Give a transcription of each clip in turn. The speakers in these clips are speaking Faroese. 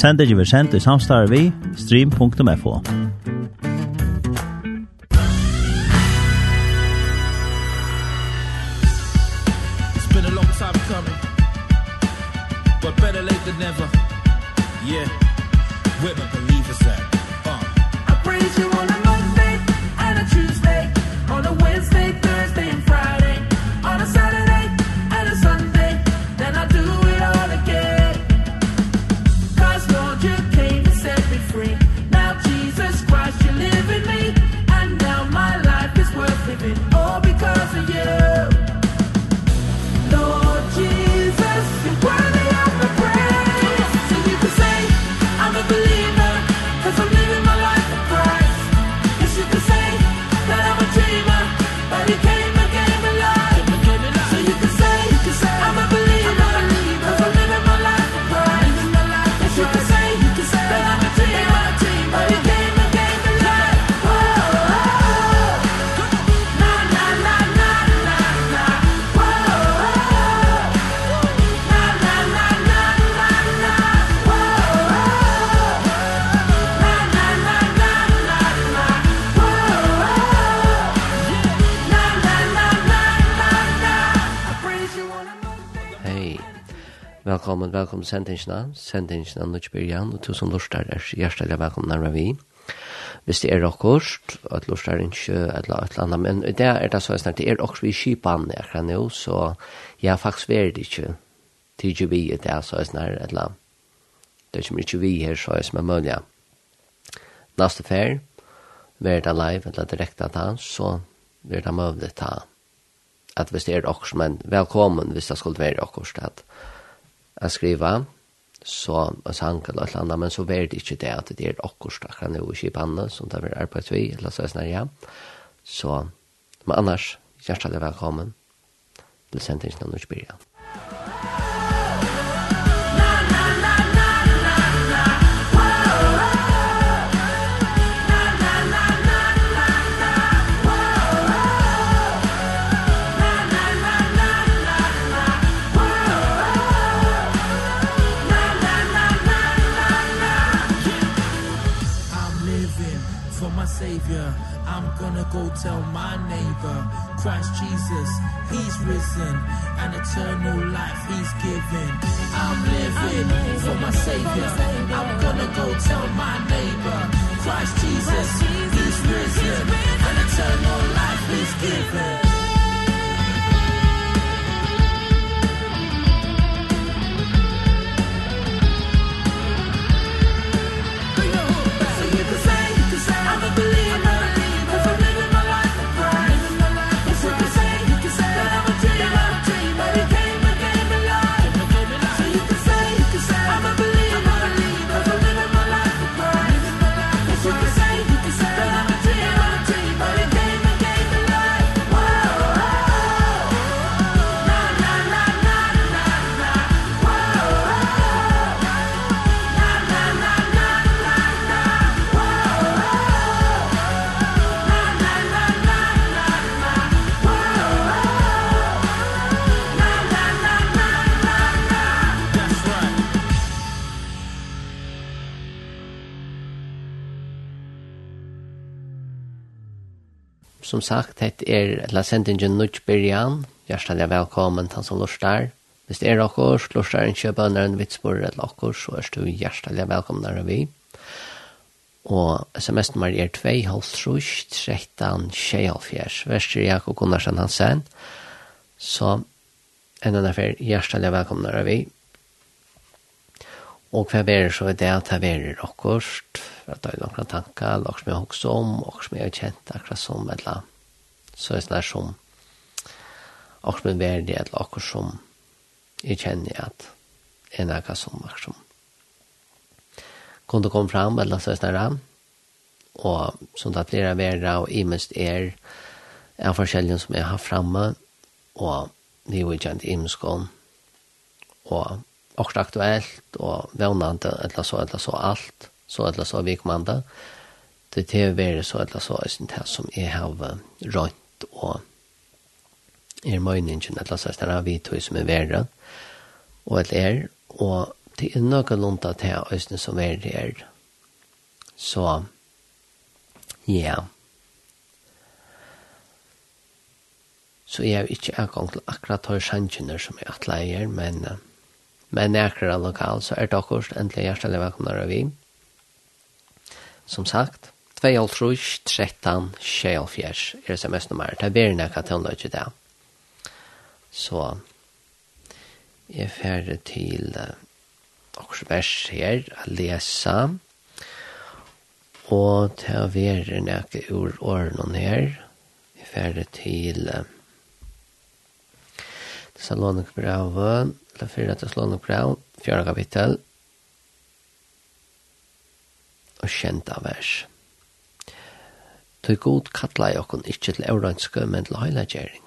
Sender vi sendt i samstarve vi stream.fo. sendingsna, sendingsna Nutsbyrjan, og tusen lortar er hjertelig velkomna vi. Hvis det er okkurst, at er ikke et eller annet, men det er det så snart, det er okkurst vi kipan akkurat nå, så jeg har faktisk vært ikke til ikke vi det er så snart, et eller annet. Det er ikke vi her, så er som er mulig. Neste fer, vi er det live, eller direkte at han, så er det mulig ta at hvis det er okkurst, men velkommen hvis det skulle være okkurst, at att skriva så man sankar något annat men så värd inte det att det är akkurat att han är i pannan som det vi på vi, eller så snart ja så men annars hjärtligt välkommen till sändningen av Nordsberg. Go tell my neighbor Christ Jesus he's risen and eternal life he's given. I'm living for my savior. I'm gonna go tell my neighbor Christ Jesus he's risen and eternal life he's given. Som sagt, det er la sendingen nødt byrjan. Hjertelig velkommen til han som lurer Hvis det er akkur, lurer en kjøpønner en vitsbord eller okkurs, så er du hjertelig velkommen der vi. Og sms-nummer er 2 halvt trus, 13 tjejalfjers. Vester Jakob Gunnarsen Hansen. Så en annen fer hjertelig velkommen der vi. Og hva er det så det at det er akkurst? at det er noen tanker, eller som jeg husker om, og som jeg har kjent akkurat som, eller så er det sånn som, og som er verdig, eller akkurat som jeg kjenner at det er noe som, akkurat som, kunne komme fram, eller så er det sånn, og som det blir verre, og minst er, en forskjellig som jeg har framme, og det er jo kjent imeskånd, og akkurat aktuelt, og vannende, eller så, eller så alt, så eller så vikmanda. Det til å være så eller så er det som jeg har rønt og er møyningen eller så er det vi tog som er verre og et er og det er noe lunt at jeg er som er. Det så ja. Så jeg har ikke akkurat til akkurat hver sjansjener som jeg atleier men men akkurat lokal så er det akkurat endelig hjertelig velkomne av vi som sagt, 2, 3, 13, 24 er sms-nummer. Det er bedre enn jeg kan tøvne ikke det. Så jeg er ferdig til uh, også vers her, å lese. Og til å være enn jeg kan ur årene her. Jeg er ferdig til uh, Salonikbrevet, eller 4. Salonikbrevet, 4. kapittel, og kjent av vers. Tøy god kalla i okkon ikkje til euranske, men til heilagjering.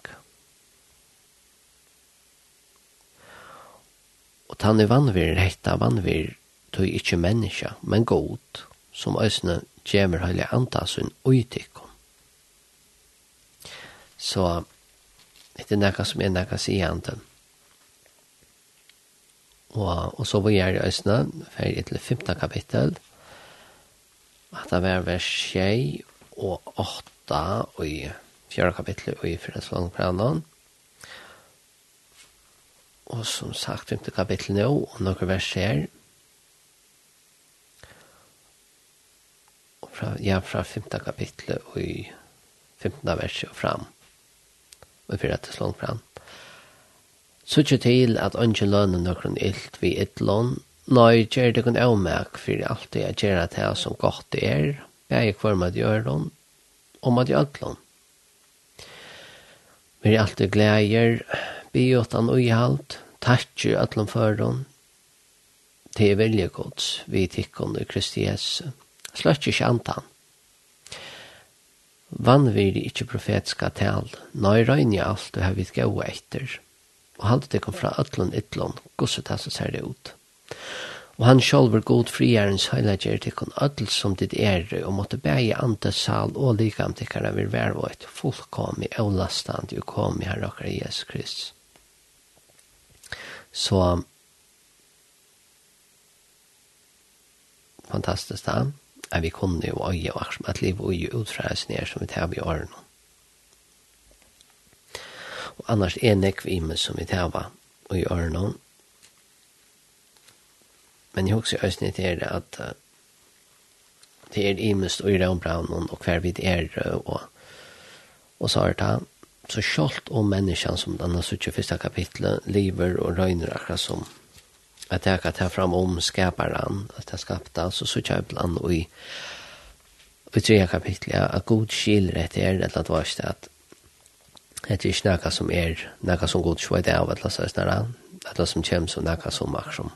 Og tann i vannvir, hekta vannvir, tøy ikkje menneska, men god, som æsne gjemer heila antasun uitikon. Så, det er nekka som er nekka sianten. Og, og så var jeg æsne, ferdig til 15 kapittel, og at det var vers 6 og 8 og i fjerde kapittel og i fjerde slagprøvnen. Og som sagt, femte kapittel nå, og noen vers her. Og fra, ja, fra femte kapittel og i femte vers og fram. Og i fjerde Så ikke til at ønske lønnen noen ilt vi et lån, Nei, gjør det kun avmerk for alt det jeg gjør det her som godt det er, jeg er kvar med gjøren, og med gjøren. Vi er alltid gleder, vi er gjort biotan og at takkje fører føren, til velje gods, vi tikkene i Kristi Jesu. Sløtje ikke antan. Vanvir ikke profetiske tal, nøy røyni alt du har vidt gau etter, og halte det kom fra ætlån ytlån, gosset det som ser det ut. Og han sjálfur god friarens heilager tikkun ödel som dit er og måtte bæja ante sal og likam tikkara vir vervoit fullkomi olastand og i herra okkar Jesus Kristus. Så fantastisk da, er vi kunne jo øye og akkurat at liv og øye utfræs ned som vi tar i årene. Og annars er nekvime som vi tar i årene, men jeg husker også ösnä till at uh, det er imest og i det og hver kvar vid er og, og så har det så skalt om menneskene som denne har suttit kapitlet lever og røyner akkurat som at jeg kan ta fram om skaparen at jeg skapte så så jag ibland og i i tre kapitlet at god skilrätt är det att vara att Det er ikke noe som er noe som god skjøyde av et eller annet att som kommer som noe som makt som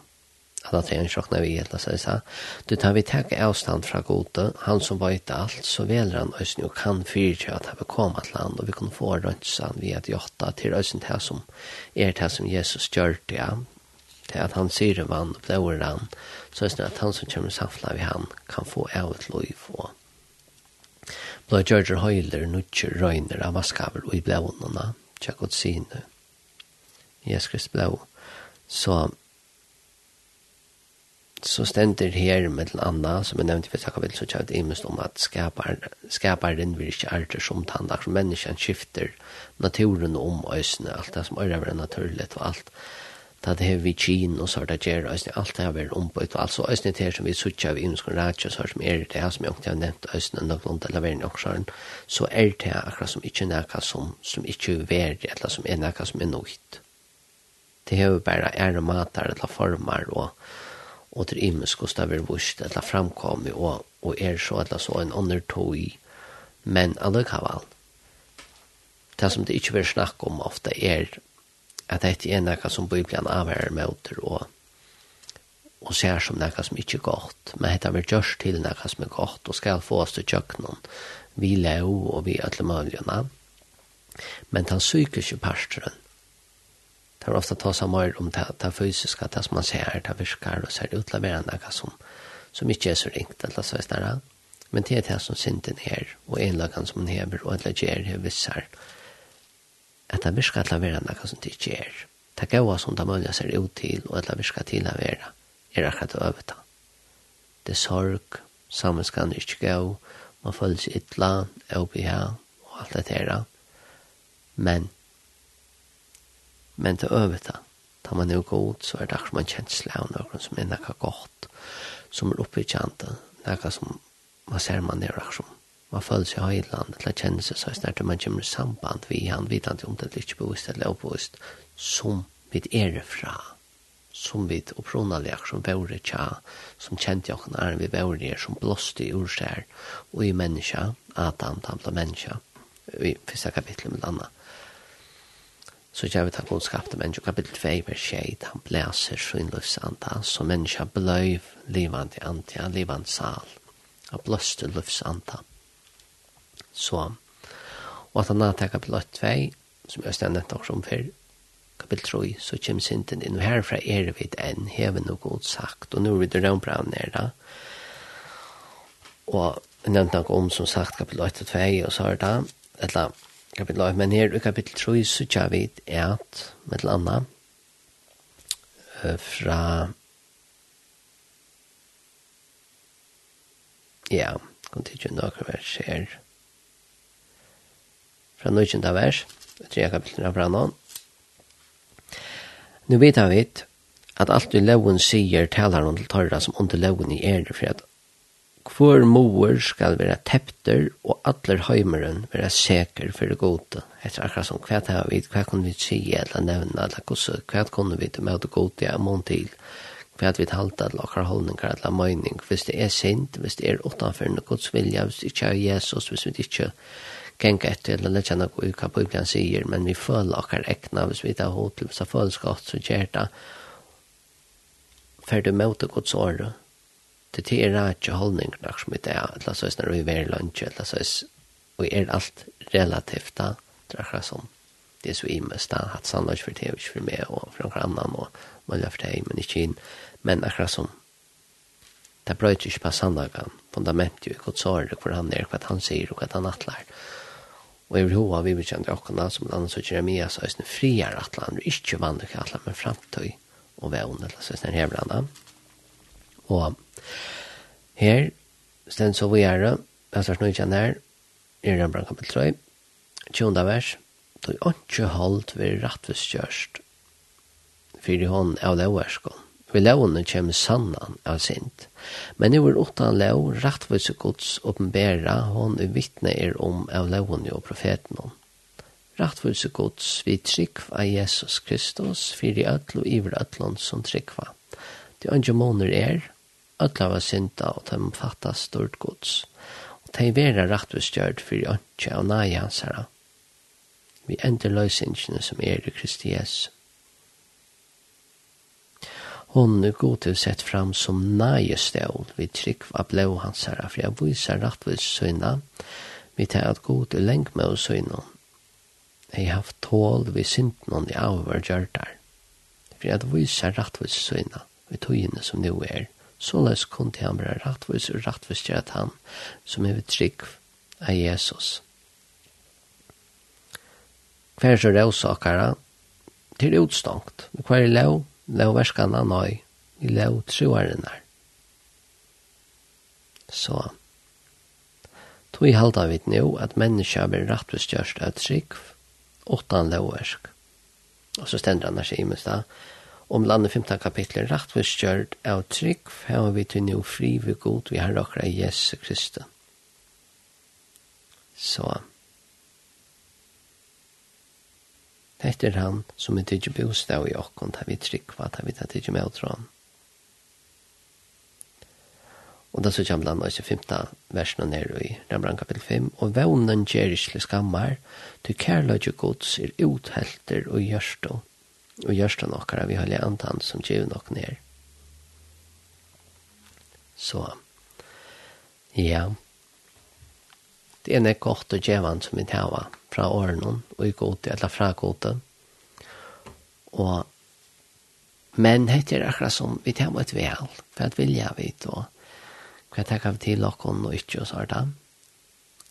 alla tre sjokna vi helt så så du tar vi tacka avstånd från gode han som vet allt så väl han ösn och kan fyrtja att ha komma till land och vi kan få rönsan vi att jotta till ösn här som är det här som Jesus gjorde ja. Till att han syr vann och blåer han så är det att han som kommer samfla vi han kan få av ett liv och blå George Høyler nutjer røyner av maskaver og i blånene tja god syne Jesus Krist blå så så stender her med en annen, som jeg nevnte i Vesta kapitel, så kjøpt imest om at skapar, skaparen vil ikke ærter som tann, akkur menneskene skifter naturen om øsene, alt det som øyre er naturligt og alt Da det har vi kin og så sort det gjør øsene, alt det har vært ombøyt, og altså øsene til som vi suttja vi og ratja, så som er det her som jeg har nevnt øsene, nok noen til laveren og sjøren, så er det her akkurat som ikke er noe som, som ikke er verdig, eller som er noe som er nøyt. Det har er bare ære mater eller former og og til imes imisk det vil vust etla framkomme, og, og er så etla så en ånder tog men allukavall det som det ikke vil snakke om ofte er at det er noe som Bibelen avhører møter og, og ser som noe som ikke er godt men det vil gjørs til noe som er godt og skal få oss til kjøkkenen vi lever og vi er ødler muligene men den psykiske parsteren Det var ofta ta seg mer om det, det fysiska, det som man ser, det virkar og ser utlaverande, hva som, som ikke er så ringt, eller så videre. Men det er det som synden er, og enlagan som man hever, og eller gjer det vissar, at det virkar utlaverande, hva som det ikke er. Det gaua som det mulig ser ut til, og alle virkar til å være, er akkurat å øvita. Det er sorg, sammenskan er ikke gau, man føles ytla, opp i her, og alt det her. Men men til øvita. Tar man er god, så er det akkurat man kjensle av noen som er nekka godt, som er oppbyggjandet, nekka som man ser man er akkurat man føler seg høyland, eller kjenner seg så snart man kommer i samband vi han, vidande om det er ikke bevisst eller oppbevisst, som vi er fra, som vi opprunalig som vore tja, som kjente jokken er vi vore er som blåste i urskjær, og i menneska, Adam, han ble menneska, i første kapitlet med landa så gjør vi ta skapte mennesker, kapittel 2, vers 6, han blæser så inn anta, så menneska bløyv livant i anta, livant sal, og bløste løvs. Så, og at han har ta kapittel 2, som jeg stendet også om før, kapitel 3, så kommer synden inn, og herfra er vi enn, heven noe god sagt, og nå er vi det rømbra nere, og jeg nevnte noe om, som sagt, kapitel 8 og 2, og så er det, eller, kapitel 8, men her i kapitel 3 så tja vi et, med til anna, fra, ja, kom til ikke noen vers her, fra 19. vers, 3 kapitlet fra anna. Nu vet vi at alt du loven sier talar om til torra som under loven i er, for at Hvor mor skal være tepter, og atler heimeren være seker for det gode. Etter akkurat som hva det har vi, hva kunne vi si, eller nevne, eller hvordan, hva kunne vi med det gode jeg mån til, hva vi halte, eller akkurat holdninger, eller mening, hvis det er sint, hvis det er utenfor noe gods vilja, hvis det ikke er Jesus, hvis vi ikke gänga etter, eller lägga något i vad Bibeln säger, men vi føler akkurat räkna, hvis vi tar hod til, hvis det føles godt, så gjør det. För du möter gods året, det til er ikke holdning nok som det er, eller så er når vi er lunch, eller så er vi er alt relativt da, det drakra som det er så imest da, at sannløs for det, ikke for meg og for noen annan, og mulig for det, men ikke inn, men akkurat som det brøyt ikke på sannlagen, fundamentet jo, hva sår det, hvor han er, hva han sier, og hva han atler. Og jeg vil hova vi vil bekjente okkona, som landet så Jeremias, og friar atlan, og ikke vanlig atlan, men framtøy, og vevn, eller så er det her Og her stend så vi er, jeg svarst noe snøytjen her, i Rembrandt kapitel 3, 20. vers, «Tog ikke holdt vi rettvis kjørst, fyrir hon av lauerskon. Vi lauene kjem sannan av sint, men i vår åttan lau rettvis gods åpenbæra hon i vittne er om av lauene og profeten hon. Gods vi trykv av Jesus Kristus, fyrir ötl og iver ötlån som trykva. Det andre måneder er, ödla var synda og de fatta stort gods. Og de vera rattvistgjørt fyrir ønske og nai hans herra. Vi ender løysingene som er i Kristi Jesu. Hon er god til sett fram som nai stål vi trygg av blå hans herra, for jeg viser rattvist søgna, vi tar at god til lengt med oss søgna. Jeg har haft tål vi synden i avhvergjørtar, for jeg viser rattvist søgna, vi togene som nu er så løs kun til han blir rettvis og rettvis til at han som er ved trygg av Jesus. Hver er så råsakere til utstångt. Hver er lov, lovverskene nøy, i lov troerne. Så tog i halda vi nå at mennesker blir rettvis til at trygg åttan lovversk. Og så stender han her seg i minst da, om landet 15 kapitlet rettvis kjørt av trygg, har vi til nå fri ved god, vi har akkurat Jesu Kristi. Så. Dette er han som er tidlig bostad i åkken, da vi trygg, hva tar vi tar tidlig med å tro han. Og da så kommer han i 15 versene ned i Rembrandt kapitel 5. Og vevnen gjør ikke skammar, til kærløyde gods er uthelter og gjørstånd og gjørst han okkara vi har antan som tjiv nok ned. Så, ja, det er nek godt og djevan som vi tjava fra åren og i gode, eller fra gode. og men hette er akkurat som vi tjava et vel for at vilja vit og hva takk vi til okkon og ikkje og så er det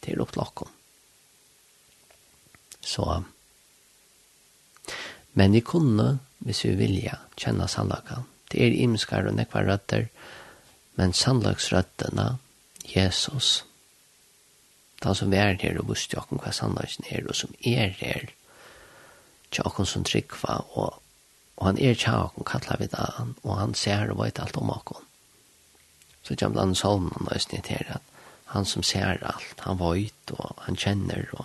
til opp så, ja, Men vi kunne, hvis vi vilja, kjenne sannlagan. Det er imskar og nekva røtter, men sannlagsrøttene, Jesus, da som vi er her og visste jo hva sannlagsen er, og som er her, til okken som tryggva, og, og han er til okken, kallar vi da, og han ser og vet alt om okken. Så kommer han sånn, og har snitt her, at han som ser alt, han vet, og han kjenner, og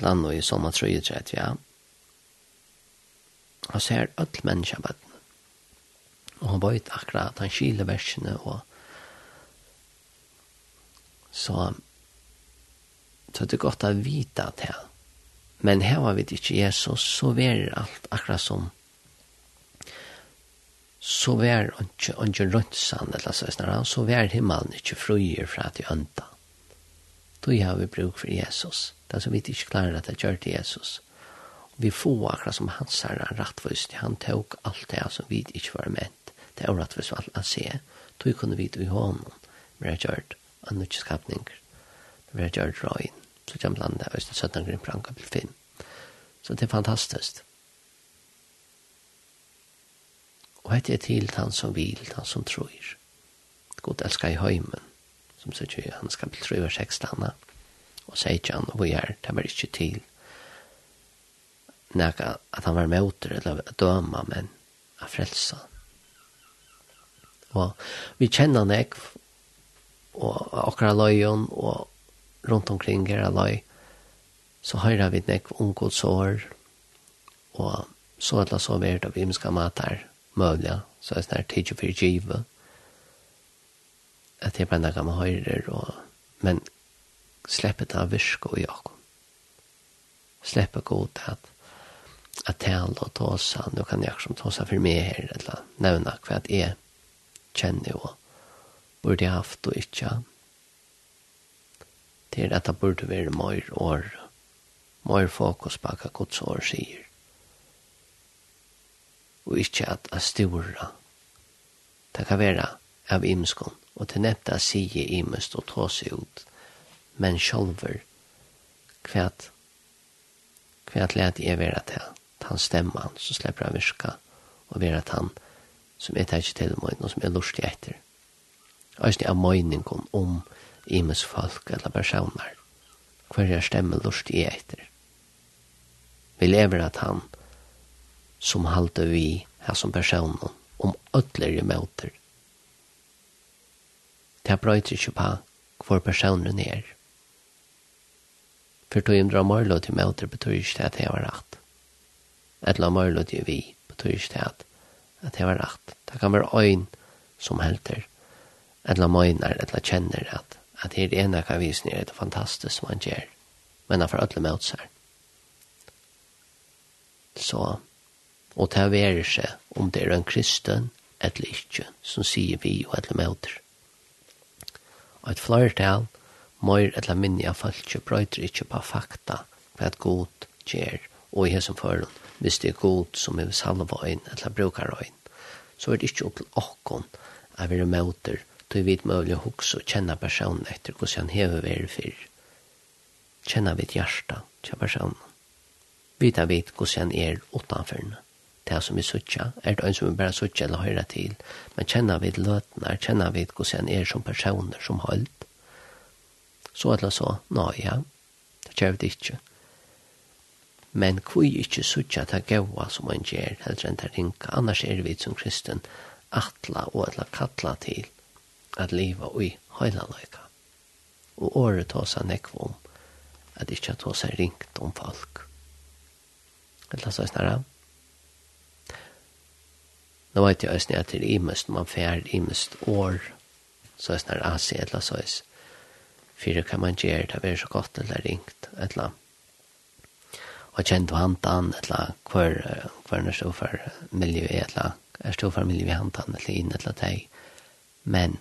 land og i sommer tror jeg, ja, og ser öll menneska bøtten. Og han vet akkurat at han skiler versene og så så det er godt å vite at men her var vi ikke Jesus så var alt akkurat som så var ikke ikke rønnsan eller så snarere så var himmelen ikke frøyer fra til ønta då har vi bruk for Jesus. Det er så vi ikke klarer at det gjør til Jesus vi får akkurat som han herre en rattvist, han tok alt det som vi ikke var ment, det er rattvist alt han ser, tog kunne vi i hånden, vi har gjort en nødt skapning. vi har gjort røyen, så kommer landet og kan blanda Østen Søtnangren fra kapitel 5. Så det er fantastisk. Og hette er til han som vil, han som tror. God elsker i høymen, som sier han skal bli tro og sekslandet, og sier ikke han, hvor vi er, det var ikke til, näka att han var motor eller döma men att frälsa. Och vi känner nek och akra lojon och runt omkring era loj så høyra vi nek om Guds og så alla så vi det vi ska matar möjliga så är snart tid för giva att det bara några man höjer och men släppet av virsk och jag släppet god att att tala och ta oss han. Kan jag som ta sig för mig här. Eller nämna vad jag är. Känner och borde jag haft och inte. Det är att det borde vara mer år. Mer fokus på vad Guds år säger. Og inte at det stora. Det kan være av imskon. og till nätta säger imest og ta seg ut. Men själver kvärt kvärt lät er vera til han stemman, så slipper han virka, og vera at han, som er tækje til møyden, og som er lustig etter. Øyne er møyningen om imes folk eller personer, hver jeg stemmer lustig etter. Vi lever at han, som halte vi her som person om ødler i møter. Det brøyter ikke på hvor personen er. For tog imdra marlo til møter betyr ikke at det var rett eller mer lød jo vi, betyr ikke det at, at det var rett. Det kan være øyn som helter, eller møyner, eller kjenner at, at det er ene kan vise nere det fantastisk som han gjør, men han får alle møt seg. Så, og det er seg om det er en kristen, eller ikke, som sier vi og eller møter. Og et flertall, mer eller minne av folk, brøyter ikke på fakta, for at god gjør, og i hesen forhånd, hvis det er god som er salva inn, eller brukar inn, så er det ikke opp til åkken av vi møter, til vi mulig å huske og kjenne personen etter hvordan han hever vi er for. Kjenne vi et hjerte til personen. Vita vi hvordan han er utenfor henne. Det som vi sutja, er det en som vi bare sutja eller høyre til, men kjenner vi løtene, kjenner vi hvordan han er som personer som holdt. Så er det så, nå ja, det kjører det ikke men kui ikkje suttja ta gaua som ein gjer, heller enn ta rinka, annars er vi som kristen atla og atla kalla til at liva ui heilaløyka. Og året tåsa nekva om at ikkje tåsa ringt om folk. Eller så snarra. Nå vet jeg æsni at det er imest man fær imest år, så snarra asi, eller så is. Fyrir kan man gjer, det er så godt eller ringt, eller hva kjent du hantan, etla hver, hver er stå for miljø, eller er stå for miljø i hantan, eller inn, eller teg. Men,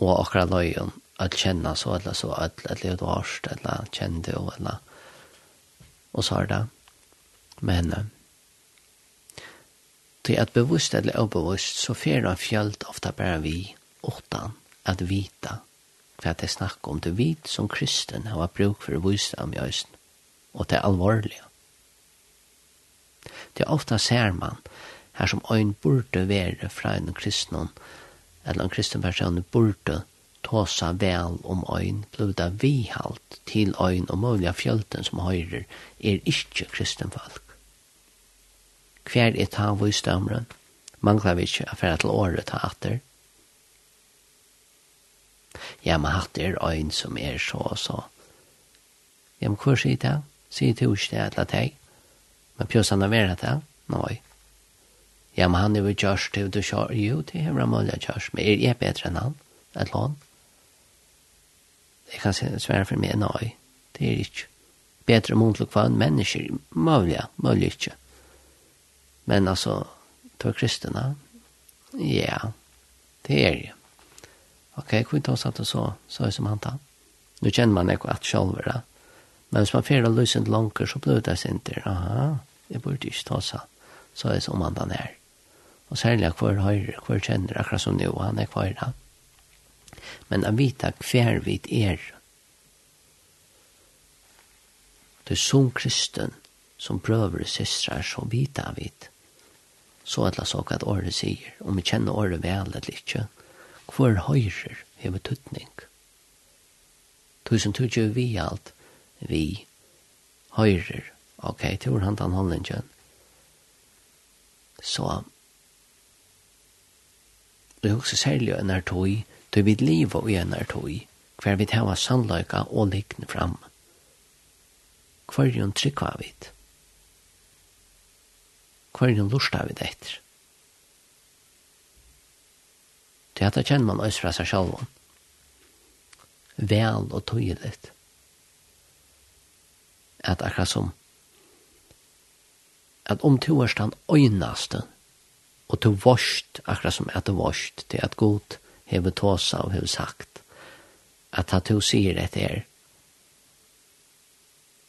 og akkurat løyen, at kjenne så, eller så, at det er dårst, eller kjent du, etla, og så er det. Men, til at bevisst eller obevisst, så fer han fjallt ofta bare vi, åttan, at vita, hva det snakker om, det vit som kristen har bruk for å vise dem i østen og det alvorlige. Det er ofta ser man her som øyn burde være fra en kristnon, eller en kristen person burde tåsa vel om øyn, bluda vihalt til øyn og muliga fjölten som høyrer er ikkje kristen folk. Hver er ta vysdømren? Manglar vi ikkje affæra til året ta atter? Ja, men hatt er øyn som er så og så. Ja, men hvor sier det? Sier du ikke det eller deg? Men pjøs han har vært det? Nei. Ja, men han er jo kjørst til du kjør. Jo, det er bra mulig kjørst. Men er jeg bedre enn han? Et lån? Jeg kan svære for meg, nei. Det er ikke. Bedre motlig for en menneske, mulig, mulig ikke. Men altså, to er? Ja, det er jo. Ok, hvor tar vi sånn så, så er som han tar? Nå kjenner man ikke at sjølver det. Men hvis man fyrer lysen til langer, så blir det sin til, Aha, jeg burde ikke ta seg. Så er det som han er. Og særlig hver høyre, hver kjenner, akkurat som nå, han er hver da. Men jeg vet at hver vidt er. Det er som kristen, som prøver systrar, så vet jeg vidt. Så at la så hva året sier, om vi kjenner året vel eller ikke, hver høyre hever tøtning. Tusen tøtning vi alt, vi høyrer. Ok, til hvor han den holdningen. Så, det er også særlig en er tog, du vil liv og en er tog, hver vi tar sannløyka og likne fram. Hver jo en av vidt. Hver jo en av vidt etter. Det er at det kjenner man også fra seg selv. Vel og tøyelig at akkurat som at om to er stand øynaste, og to vorst, akkurat som at det vorst, til at god hever tåsa og hever sagt, at at to sier et er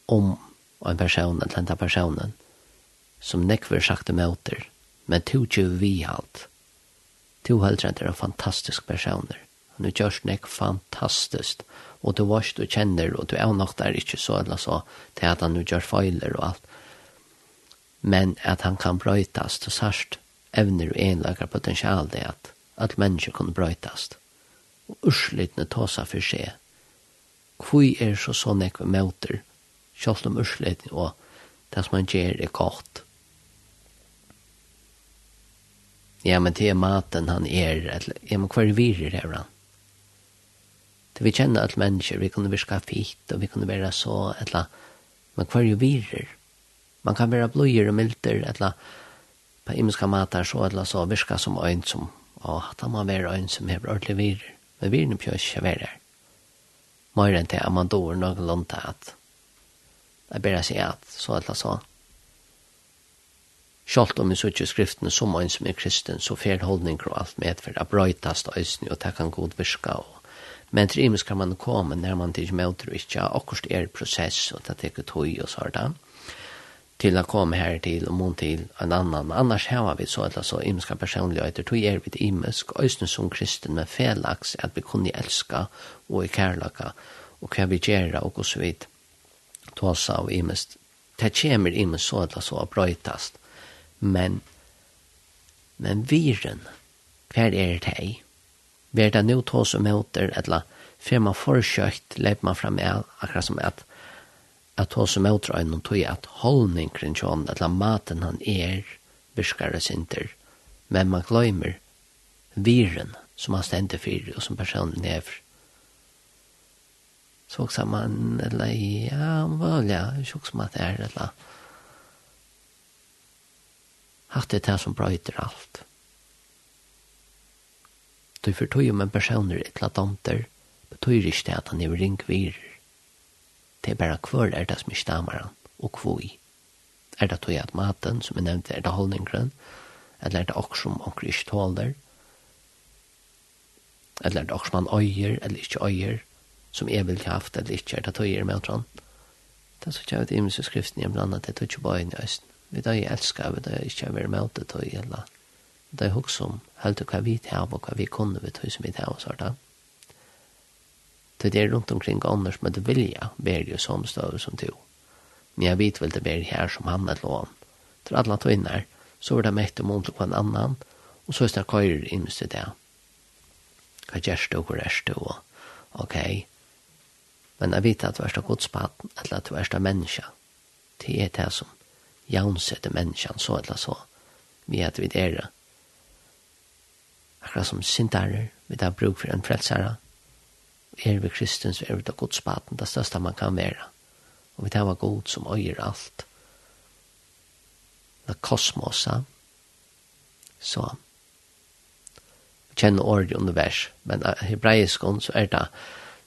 om en person, eller enda personen, som nekver sakte møter, men to tju vi halt, to heldre er fantastisk personer, Han har gjort nek fantastiskt. Og du varst og kjenner, og du er nok der ikke så, eller så, til at han nu gjør feiler og alt. Men at han kan brøytas til sørst evner og enlager potensial det at, at mennesker kan brøytas. Og urslitene ta seg for seg. Hvor er så sånn jeg møter, selv om urslitne og det som han gjør er godt. Ja, men det er maten han er, eller, ja, men hva er virer er han? Det vi kjenner alle mennesker, vi kunne virka fitt, og vi kunne være så, etla, men hver jo virer. Man kan være bløyer og milder, etla, på imenska matar så, etla, så virka som øyn som, og at han må være øyn som hever ordentlig virer. Men virer er pjøs ikke være her. Møyre enn til at man dår noen lånta at, jeg bare sier at, så, etla, så, Sjalt om vi sutje skriftene som en som er kristen, så fer holdninger og alt medfer, a brøytast øysni, og det kan god virka, og Men til imes kan man komme når man til møter ikke akkurat er prosess og det teker tog og sånn til å komme her til og mån til en annan. Annars har vi så eller så imenska personligheter, tog er vi imensk, øyne som kristen, med felaks at vi kunne elska og i kærlaka, og hva vi gjør og så vidt. Tåsa og imensk. Det kommer imensk så eller så brøytast. Men, men viren, hver er det her? Ver det nu tås og møter, eller fer man forsøkt, leip man fram med akkurat som at at tås og møter øynene tog at holdning kring kjønn, eller maten han er, virkare synder, men man gløymer viren som han stendte for, og som personen er for. Så også man, eller ja, vel, ja, ikke som at det er, eller hatt det er som brøyter alt. Du får tog om en person er eklatanter, betyr ikke det at han er ring virer. Det er bare hver er det som er stammer han, og kvoi. Er det tog at maten, som jeg nevnte, er det holdningren, eller er det også som han ikke tåler, eller er det også som han øyer, eller ikke øyer, som jeg vil ha haft, eller ikke er det tog er med han. Det er så kjøy i imenske skriften, jeg blant annet, det tog ikke bare inn i østen. Vi da jeg elsker, vi da jeg ikke er med det tog, eller det er også som helt hva vi tar og hva vi kunne vi tog som vi tar og sånt. Det er rundt omkring annars med det vilja være jo sånn støv som to. Men jeg vet vel det ber her som han er lån. Til alle to inn her, så var det mett om ondt på en annan, og så er det køyre inn i det. Hva gjør du, hvor er du, og ok. Men jeg vet at du er det godspaten, eller at du er det menneske. Det er det som jaunsetter menneskene så eller så, vi at vi er det akkurat som sintarer, vi tar bruk for en frelsere. Er vi kristens, er vi da godspaten, det største man kan være. Og vi tar var god som øyer alt. Det kosmosa. Så. Vi kjenner ordet i univers, men hebreiskon så er det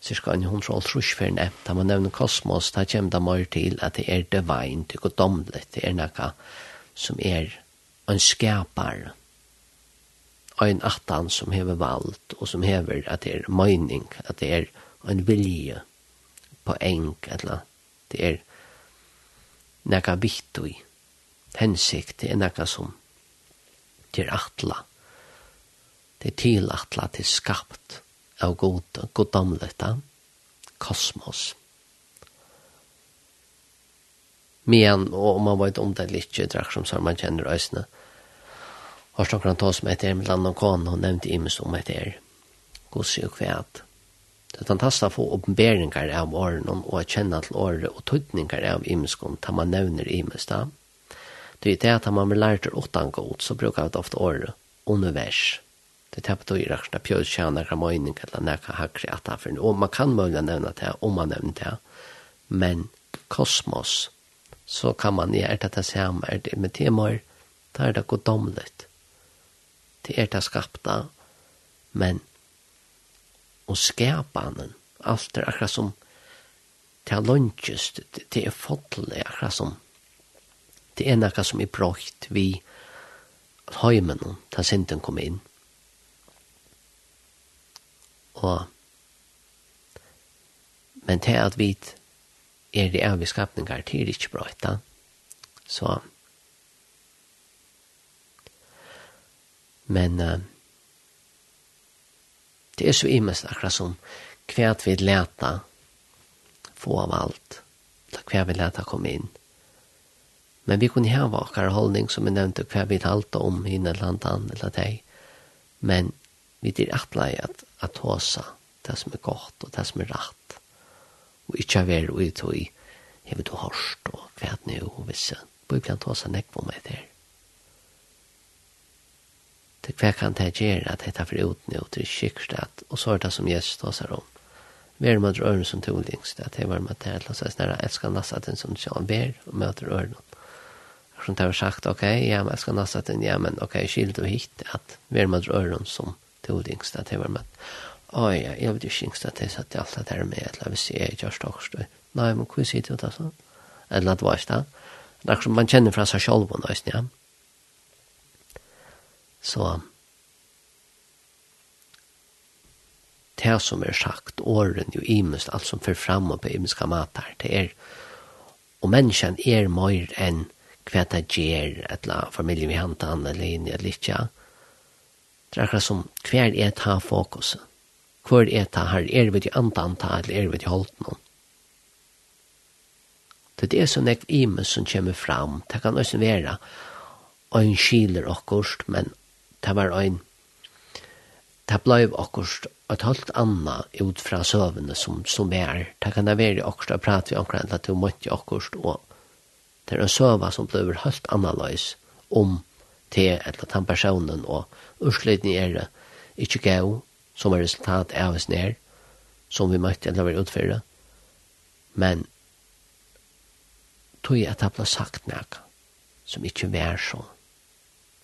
cirka en hundra og trusfyrne. Da man nevner kosmos, da kommer det mer til at det er divine, det er godomlet, det er noe som er en skapare ein attan som hever valgt, og som hever at det er mening, at det er en vilje på eng, eller det er nekka vittui, hensikt, det er nekka som til atla, det er til atla, det er skapt av god, godamleta, kosmos. Men, og man vet om det litt, drakk som man kjenner øsne, har snakker han ta som etter med land og kan, og nevnte imes om etter gosse og kvæt. Det er fantastisk å få oppenberinger av årene, og å kjenne til året og tøytninger av imeskon, da man nevner imes da. Det er det at man blir lært til åttan god, så bruker vi ofte året, univers. Det er det at vi raksna pjødtjana gramøyning eller nekka hakri at han og man kan mulig nevna det, om man nevner det, men kosmos, så kan man, ja, det det samme, er det med temaer, da er det godomlet det er det skapta, men og skapanen, alt er akkurat som det er lønnsjøst, det er fotlig, akkurat som det er noe som er bråkt vi høymen da synden kom inn. Og men til at vi er det er vi skapninger, det er ikke bråkt. Så Men uh, det er så imest akkurat som hva vi leta få av alt. Da kvært vi leta komme inn. Men vi kunne ha akkar holdning som vi nevnte hva vi talte om i annet eller deg. Men vi er atlai at, at hosa det som er godt og det som er rett. Og ikkje av er ui tog hevet du hørst og kvært nu og visse. Bøy blant hosa nekvom etter til hva kan det gjøre at dette for uten og til skikkert og så er det som Jesus tåser om vi er med ørene som tog lengst, at det var med det til å si snarere elsker nasaten som ikke han ber og møter ørene. som det har sagt ok, ja, men elsker nasaten ja, men ok, skilt og hit at vi er med ørene som tolingst at det var med. Åja, ja, jeg vet ikke ikke at det satt i alt det her med eller hvis jeg gjør stokstøy nei, men hva sier du det så? eller at det var det. Det er som man kjenner fra seg selv og nøysen, ja. Så det som er sagt, åren jo imest, alt som fyrir fram og på imeska matar, det er, og menneskjen er mer enn hva det gjør, eller familien vi henter han, eller inn, i eller ikke, det er akkurat som, hver er ta fokus, hver er ta her? Er vi til andan ta, eller er vi til holdt noen? Det er det som ekv imens som kommer fram, det kan også være, og en skiler akkurat, men det var ein, det blei akkurat et halvt anna ut fra søvende som, som er, det kan det være akkurat å prate vi akkurat at du måtte akkurat og det er en søva som blei helt annerledes om til eller den personen, og utslutning er det ikke gav som er resultat av oss nær, som vi måtte eller være utfyrre, men tog jeg at det ble sagt noe som ikke var sånn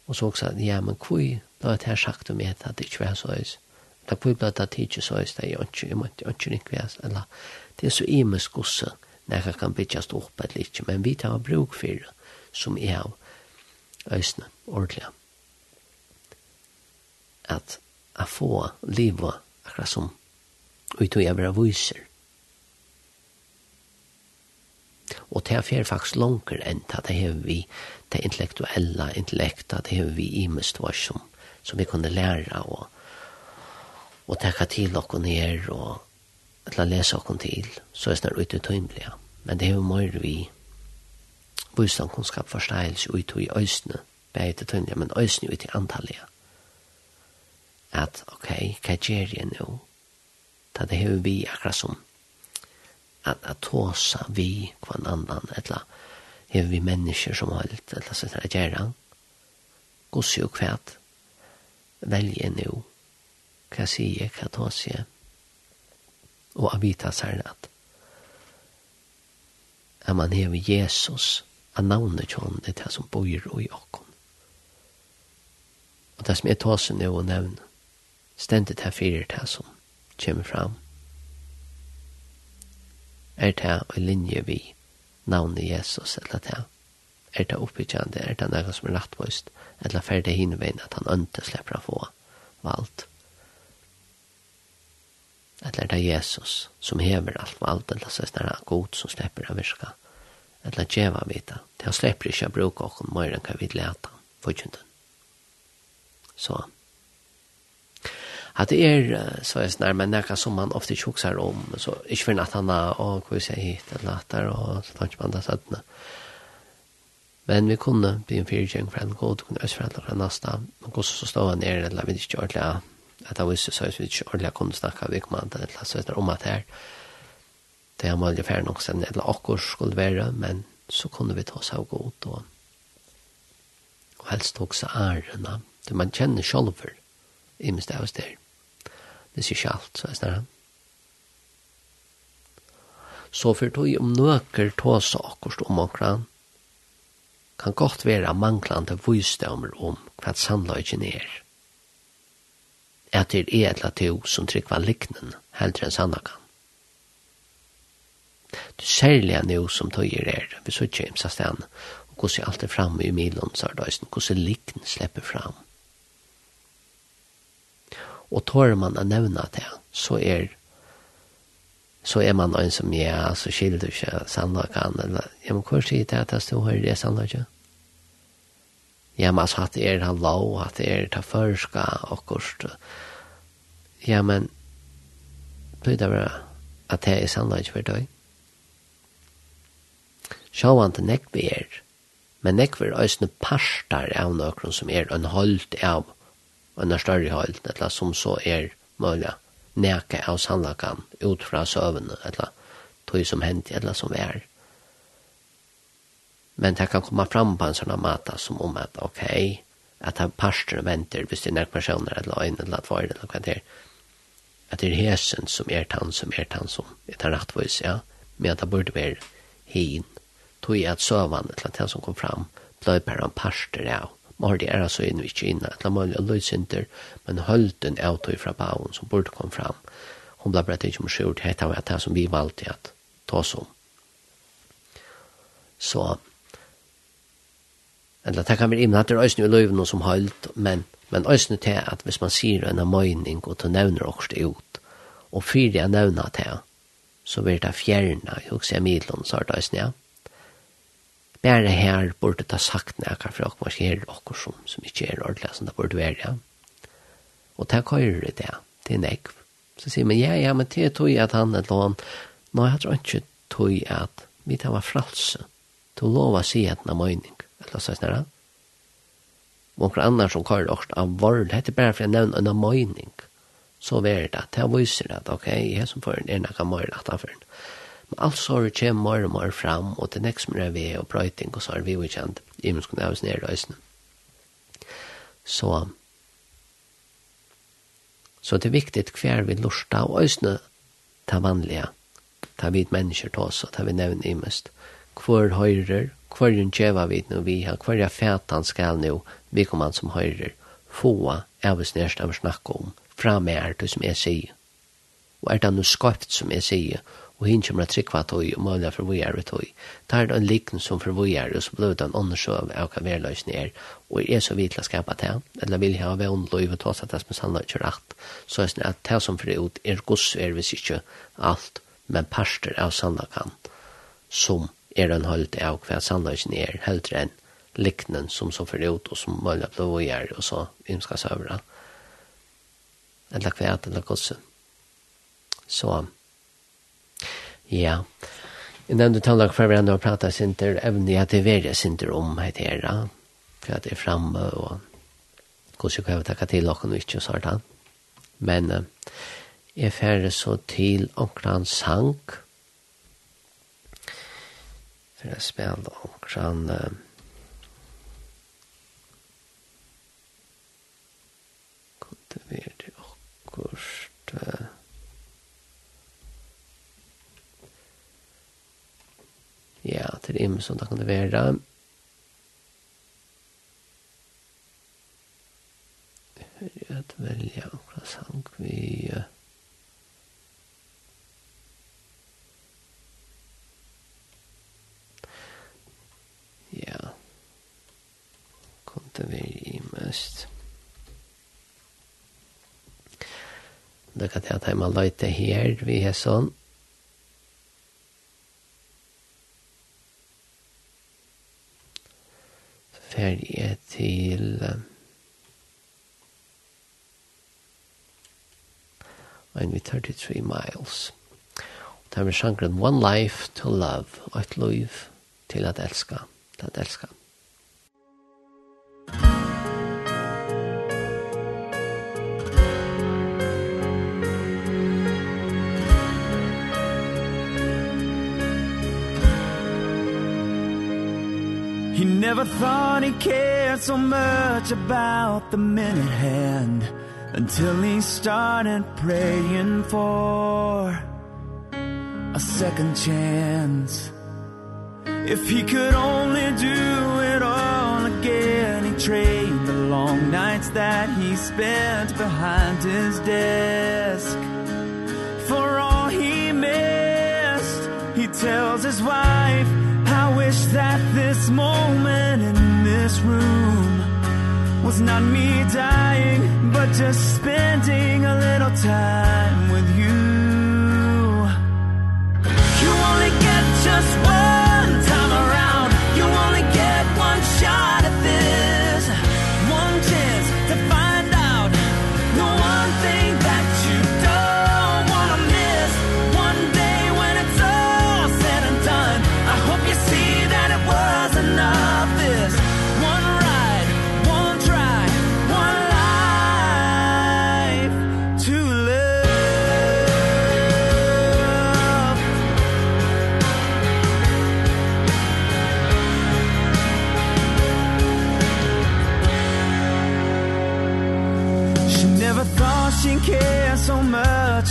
Og så også, ja, men hvor da er det her sagt om et at det ikke var så høys. Da hvor ble det ikke så høys, det er jo ikke, jeg måtte ikke ringe høys, eller det er så imes gosse, når jeg kan bytjast opp et litt, men vi tar bruk for det, som er av høysene, ordentlig. At jeg får livet akkurat som, og vi tog jeg være viser, Og det er faktisk langer enn det har vi det intellektuella intellektet, det har vi imest var som, som vi kunne lære og, og tenke til okken ned og til å lese okken til, så er det ute tøymelig. Men det har mer vi bostad kunnskap forståelse ute i øysene, bare til tøymelige, men øysene ute i antallet. At, ok, hva gjør jeg nå? Det har vi akkurat som at at tåsa vi kvann annan etla hevur vi mennesker som har litt etla sett at gjera gossi og kvært velje nu hva sier jeg, hva tås jeg og avita sær at at man hevur Jesus a navnet kjån det er som bor og i og det som er tås nu og nevn stendet her fyrir det som kommer fram er det i linje vi navnet Jesus, eller det er det oppbyggjande, er det noe som er rettmøyst, eller ferdig hinveien at han ønte slipper å få valgt. Eller er det Jesus som hever alt valgt, eller så er det god som slipper å virke, eller djeva vita, det han slipper ikke å bruke åkken mer enn hva vi leta, forkjønten. Så at det er så er snar men nekka som man ofte tjoksar om så ikke for nattana og hva vi sier hit eller nattar og så tar ikke man det sattene men vi kunne bli en fyrtjeng for en god kunne østforældre fra nasta. Og gos så stå han er eller vi ikke ordentlig at det var så vi ikke ordentlig kunne snakke, vi kom an til eller så etter om at her. Det er mulig færre nok sen eller akkur skulle være men så kunne vi ta seg god og og helst også ærena det man kjenner sjolver i minst av oss der det sier ikke alt, så jeg snar han. Så for tog om nøker tåsa akkurst om omkran, kan godt være manglande vysdommer om hva sannløgjen er. At det er et latio som trykva liknen, heldre enn sannakan. Du særlig er noe som tøyer er, vi så ikke imsa og hvordan alt er framme i milon, så er det hvordan liknen slipper fram Og tår man å nevne det, så er så er man en som ja, så skiljer du ikke sannlakan, eller, ja, men hva sier det at jeg stod her i det sannlakan? Ja, men altså, at er han lov, at det er ta førska, og kost, ja, men, blir det bra, at det er sannlakan for deg. Sjå han til nekk vi er, men nekk vi er øsne parter av nøkron som er en holdt av en større høyld, eller som så er mulig neka av sannlakan ut fra søvende, eller tog som hendt, eller som er. Men det kan komme fram på en sånn mata som om at, ok, at det er parster venter, hvis det er nærk personer, eller øyne, eller tvær, eller hva det er, at det er hesen som er tann, som er tann, som er tann rettvis, ja, men at det burde være hin, tog jeg at søvende, eller det som kom fram, bløy bare en parster ja man det er altså inn ikke inne, et eller annet løysinter, men hølten er tog fra bauen som burde komme fram. Hun ble bare ikke om omskjort, det var det som vi valgte at ta oss om. Så, eller det kan være inne at det er øyne i løyvene som hølt, men, men øyne til at hvis man sier en av møyning og til nevner også det ut, og fyrer jeg nevner til, så blir det fjerne, jeg husker jeg midlån, så er det øyne, ja bare her burde ta sagt nekka fra okkur, måske her okkur som, som ikke er ordentlig, som det burde være, ja. Og det køyrer det det, det er nekv. Så sier man, ja, ja, men det er tog at han er lån, nå jeg tror ikke tog at vi tar var fralse, til lov å si at han er møyning, eller så snarere. Og annar som køyrer okkur av vård, det er bare for jeg nevner en møyning, så vær det, det viser at, ok, jeg som får en er kan møyre at han fører Men alt sorg kjem mer og mer fram, og til nekst mer vi og brøyting, og så er vi jo kjent, i minst kunne avs nere løsene. Så, så det er viktig hver vi lusta og øsne ta vanlige, ta vid mennesker til oss, og ta vi nevn i mest. Hvor høyrer, hvor hun kjeva vid nå vi har, hvor er fætan skal nå, vi kommer han som høyrer, få avs nere snakke om, fra mer til som jeg sier. Og er det noe skapt som jeg sier, og hinn kommer at trykva tøy og måla for vi er tøy. Det er en likn som for vi er, og så blir det en undersøv av hva verløsene er, og er så vidt til å skapa det, eller vil ha vevn løy og tås at det som sannløy ikke rett, så er det at det som for ut er gods er hvis ikke alt, men parster av sannløykan, som er en holdt av hva sannløyken er, heldre enn liknen som så for ut, og som måla for vi er, og så ymskas over det. Eller hva er det, eller gods. Så, Ja. Jeg nevnte tannlag for hverandre og pratet sinter, evne jeg til verre sinter om heit her, ja. For at det er framme, og hvordan kan vi takke til dere og ikke, så er det. Men uh, jeg færre så til omkran sang, for jeg spiller omkran... Uh, kunne det akkurat... Uh, Ja, til imme som det kan være. Her er et velja hva sang vi... Ja. Kom det være i mest. Det kan jeg ta med løyte her, vi er sånn. fer jeg til and we 33 miles. Og det er sjankren One Life to Love, og et liv til at elska, til at elska. Musikk never thought he cared so much about the minute hand Until he started praying for a second chance. If he could only do it all again He'd trade the long nights that he spent behind his desk. For all he missed, he tells his wife wish that this moment in this room was not me dying but just spending a little time with you. You only get just one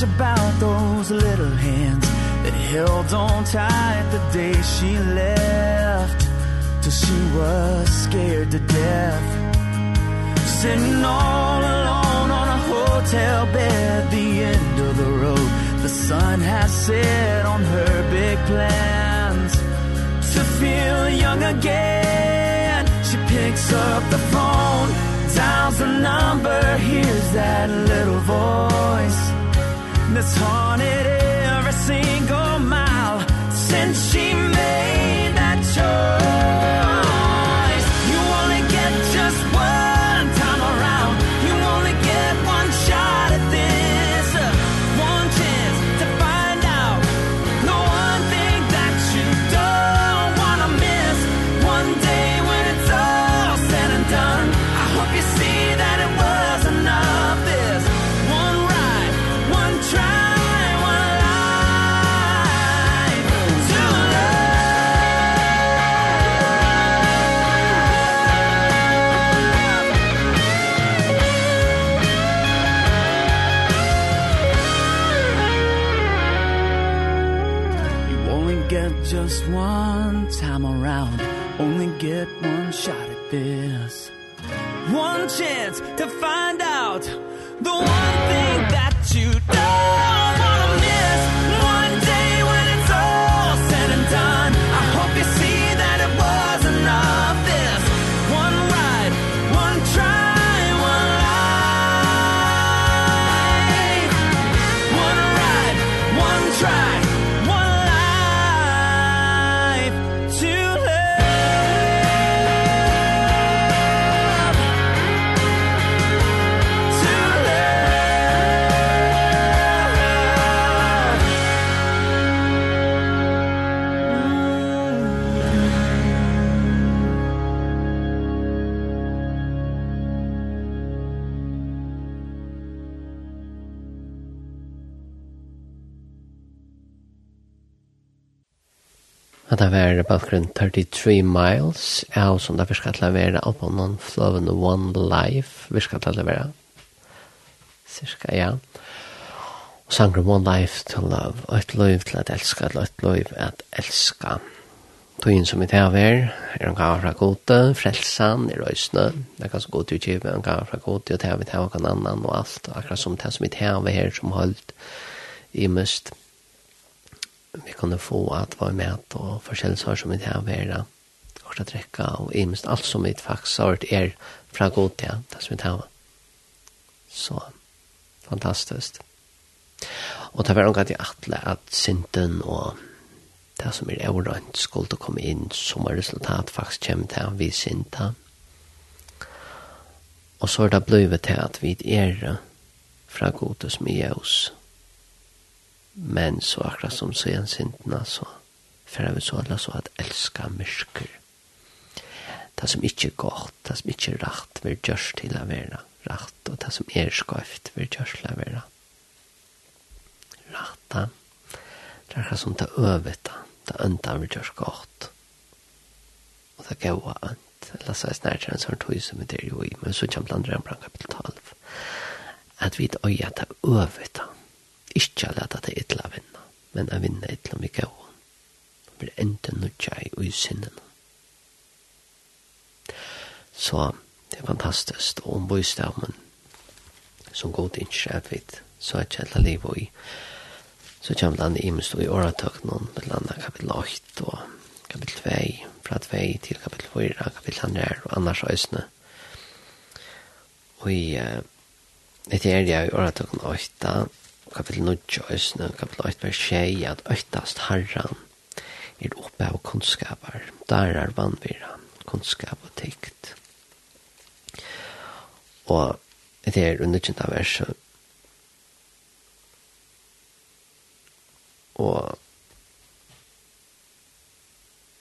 about those little hands that held on tight the day she left. Till she was scared to death. Sitting all alone on a hotel bed the end of the road. The sun has set on her big plans. To feel young again she picks up the phone dials the number hears that little voice that's haunted every single mile since she det var bakgrunn 33 miles, ja, og som det virker til å være noen Flowing One Life, virker til å være cirka, ja. Og sanger One Life to Love, og et liv til at elska, og et liv at elska. Tøyen som i det er, er en gav fra gode, frelsan, er røysene, det er ganske god utgivet, en gav fra gode, og det er vi det er og annan, og alt, akkurat som det som i det her, som holdt i mest, vi kunne få at være med og forskjellige som vi har vært og til drekka og imest alt som vi faktisk har vært er fra god til det som vi har så fantastisk. Og det var noe at jeg atle at synden og det som er overrønt skulle til å komme inn som er resultat faktisk kommer til vi synda og så er det blevet til at vi er fra god til som er oss. Men så akkurat som så igjen sintene, så færre vi så alle så at elska myrker. Det som ikke er godt, det som ikke er rett, vil gjørs til å være rett, og det som er skøyft, vil gjørs til å være rett. Det er akkurat som det øvete, det ønta vil gjørs godt. Og det gaua ønt, eller så er snart en sånn tog som det er jo i, men så kommer det andre enn kapitel 12. At vi øya det øvete, ikke lade det etla vinna, men jeg vinner etla mye gøy. Det blir enda nødja i ui sinnen. Så det er fantastisk, og om bøystammen som god er vidt, så er kjellet livet i, så kommer det andre imens i åretøknen, med landa kapittel 8 og kapittel 2, fra 2 til kapittel 4, kapittel 2 og annars øsne. Og i, etter er det i åretøknen 8, kapitel 9, øsne, kapitel 8, vers 6, at øytast herran er oppe av kunnskaper. Der er vannvira, kunnskap og tikt. Og det er underkjent av verset. Og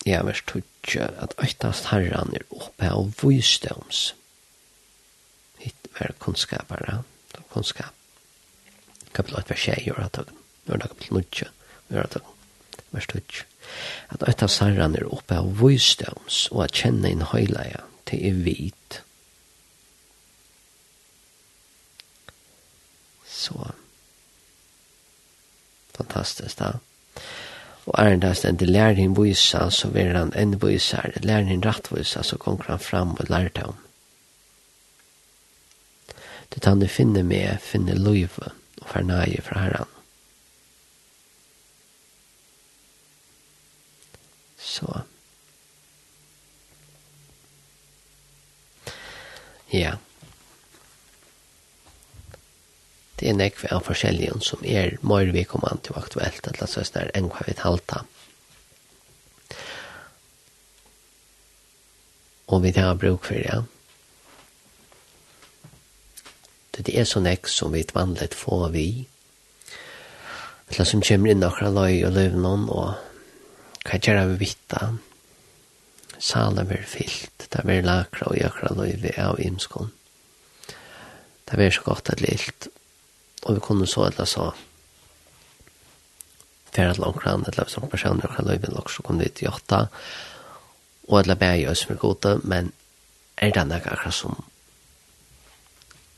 ja, vers 2, at øytast herran er oppe av vysdoms. Hitt var kunnskapere, kunnskap kapitel 8, vers 6, gjør at han, er at kapitel 9, gjør at han, vers 2. At et av sarran er oppe av vøysdøms, og at kjenne inn høyleia til er vit. Så, fantastisk da. Og er det stendt, lær din vysa, så vil han enn vysa, lær rett rattvysa, så kommer han fram og lærer til ham. Det han finner med, finner løyve og fer nei fra Herren. Så. Ja. Det er nekve av forskjellige som er mer vi kommer an til aktuelt, at la oss der enn hva vi talta. Og vi tar bruk for det, ja. Det er sånn ek som vi vanligt få vi. Eller som kommer inn akkurat løy og løy noen, og hva gjør vi vitta? Salen blir fyllt, det blir lakra og akkurat løy vi av imskån. Det blir så godt et lilt, og vi kunne så eller så færa langt omkran, eller som personer akkurat løy vi nok, så kunne vi til åtta, og eller bæg i oss med gode, men er det nok akkurat som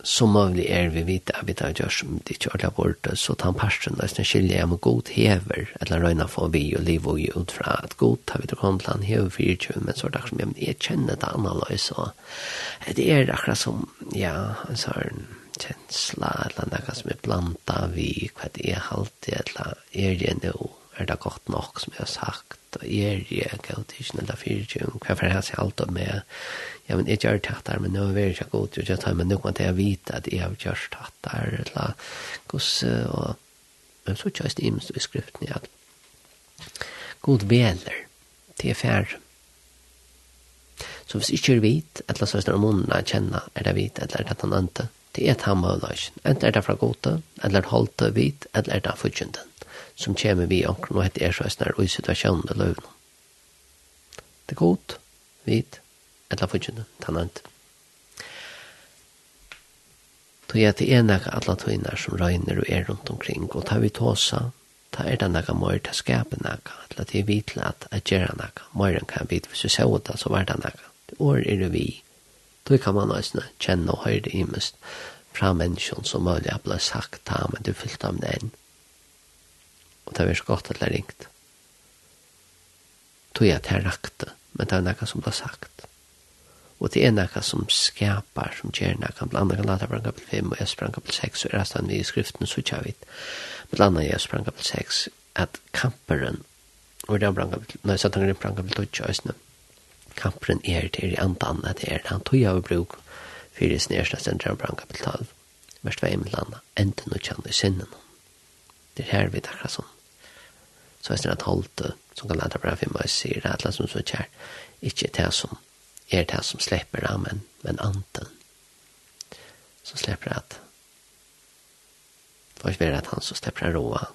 som mulig er vi vite at vi tar gjør som de ikke ordentlig bort, så tar parten nesten skilje om god hever, eller røyna for vi og liv og ut fra at god tar vi til kom til han hever fyrir tjuen, men så er det akkurat som jeg kjenner det annerledes, og det er akkurat som, ja, en sånn kjensla, eller noe som er blanda vi, hva det er alltid, eller er det noe, er det godt nok som jeg har sagt, og er jeg godt ikke nødda fyrtjung, hva for jeg sier alt om meg, ja, men jeg gjør det der, men nå er det ikke godt, og jeg tar, meg noe til jeg vite at jeg har gjort det her, eller gos, og men så kjøres det imens i skriften, ja, god veler, til er færre, Så hvis ikke er vit, eller så er det om ånden kjenner, er det vit, eller er det han andre, det er et hammer og løsjen. Enten er det fra gode, eller er det holdt vit, eller er det fudgjenden som kommer vi omkring, og hette er så snar i situasjonen det løvn. Det er godt, vit, etla fudgjene, tannant. Tog jeg til ene av alle tøyner som røyner og er rundt omkring, og tar vi tåsa, ta er det noe mer til å skape noe, til at jeg vet at jeg gjør noe, mer enn kan vi vite, hvis vi ser det, så var det noe. Det år er det vi. Då kan man også kjenne og høre det i mest fra mennesken som mulig har blitt sagt, ta, men du fyllt av den enn og det er så godt at det er ringt. Tog jeg til rakte, men det er noe som ble sagt. Og det er noe som skapar, som gjør noe, blant annet kan lade sprang kapel 5 og jeg sprang kapel 6, og resten vi i skriften så ikke vidt. Blant annet jeg sprang kapel 6, at kamperen, og det er sprang kapel, nei, satt han sprang kapel 2, østene, kamperen er til i andan, at det er han tog av bruk, fyrir snærsna sendra han brang kapel 12, vers 2 med landa, enten og kjann i sinnen. Det er her vi takkar sånn så er det et holdt som kan lade bra for meg sier det alle som så kjær ikke det som er det som slipper det men, men anten så slipper det at for ikke være at han så slipper det råa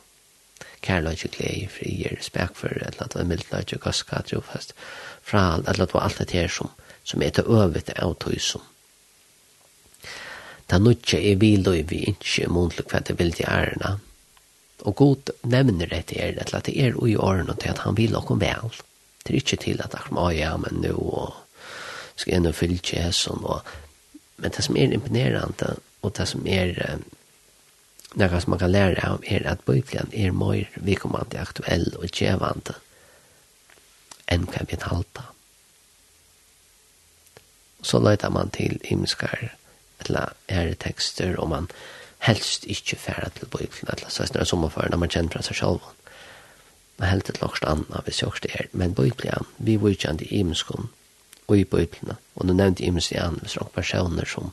kærløyde glede frier spek for et eller annet middeløyde gaska trofast fra alt eller annet alt det her som som er til øvet av tog som Da nutje er vi viløy vi ikke mot hva det vil de ærena, Og god nevner det til er, til at det er ui årene til at han vil okkom vel. Det er ikke til at akkur, oh, ja, men nu, og skal jeg nå fylle Jason, og men det som er imponerende, og det som er um, noe som man kan lære av, er at Bibelen er mer vikommande aktuell og tjevande enn kan vi talte. Så løyter man til himskar eller æretekster, og man helst ikke færa til bøyken, eller så er det sommerføren, når man kjenner fra seg selv. Man helst til lakst anna, hvis jeg også er, men bøyken, vi var ikke an i imenskån, og i bøyken, og nå nevnte imenskån, hvis det er personer som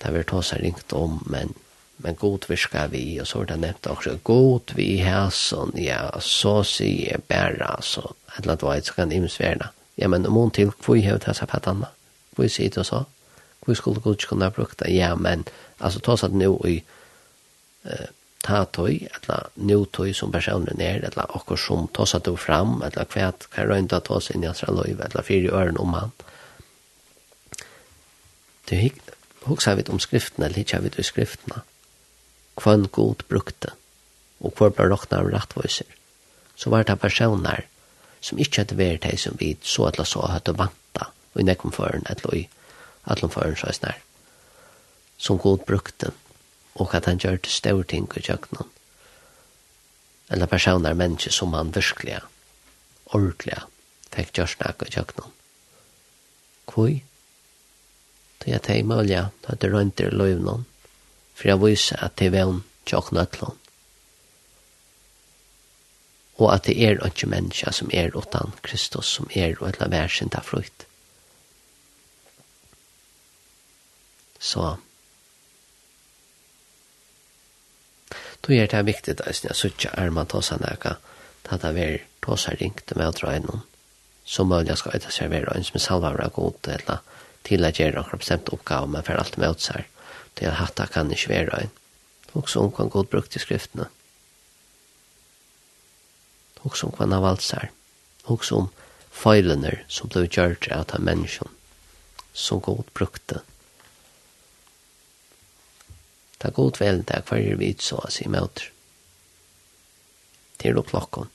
det vil ta seg ringt om, men men god virka vi, og så var det nevnt også, god vi hæsson, ja, så sier jeg bæra, så, et eller annet veit, så kan imensverna. Ja, men om hun til, hvor hevet hæsa fattanna? Hvor sier det så? Hvor skulle god ikke kunne ha brukt det? Ja, men Alltså ta så att nu i eh ta tøy, eller nu tøy som personen er, eller akkur som ta så att fram, eller kvät kan røynda ta seg inn i hans løyve, eller fyra øren om han. Det er hikt, vid vi om skriftene, eller hitja vi om skriftene, kvann god brukte, og kvar ble råkna av rattvoiser, så var det personer som ikke hadde vært de som vi så eller så hadde vanta, og i nekkom føren, eller i allom foran, så er snart som god brukte, og at han gjør til større ting i kjøkkenen. Eller personer, mennesker som han virkelig, ordentlig, fikk gjør snakk i kjøkkenen. Hvor? Det er det mulig at det rundt i løvnen, for jeg viser at det er vevn kjøkkenen og at det er ikke mennesker som er utan Kristus, som er og la være sin ta frukt. Så då är det viktigt att jag söker armar ta sig näka att det är ta sig ringt med att dra in som möjligt ska jag servera en som är salva och god eller till att göra några bestämt uppgave men för allt med åt sig det att hatta kan inte vara en och som kan god brukt i skrifterna och som kan ha valt sig och som feilene som ble gjort av människan som god brukte ta god vel det er hver vi så å si møter. Til og klokken.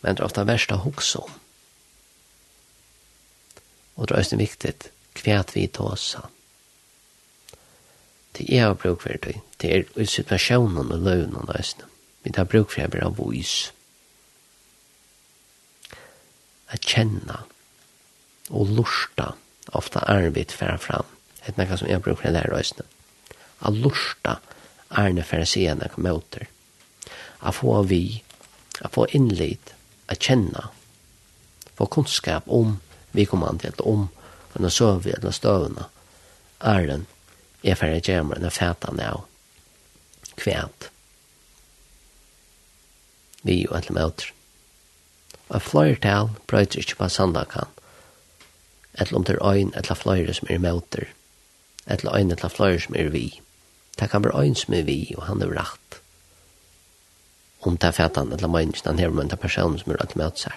Men det er ofte verst å hukse om. Og det er også viktig kvært vi til oss. Det er jeg bruk for det. Det er i situasjonen og løvnen og løsene. Vi tar bruk for det av vois. At kjenne og lusta ofta arbeid fram. Det er noe som jeg bruk for det der løsene a lorsta ærne fariseerne kom åter. A få vi, a få innlid, a kjenna, få kunnskap om vi kommande, eller om henne søvi, eller støvna, æren, er færre gjemmer enn fætan av kvæt. Vi og alle møter. Og flere tal brøyder ikke på sandakan, etter om det er øyn etter flere som er møter, etter øyn etter flere som er vi. Det kan være øyns med vi, og han er rett. Om det er fætan, eller mennesken, han er med det er personen som er rett med seg.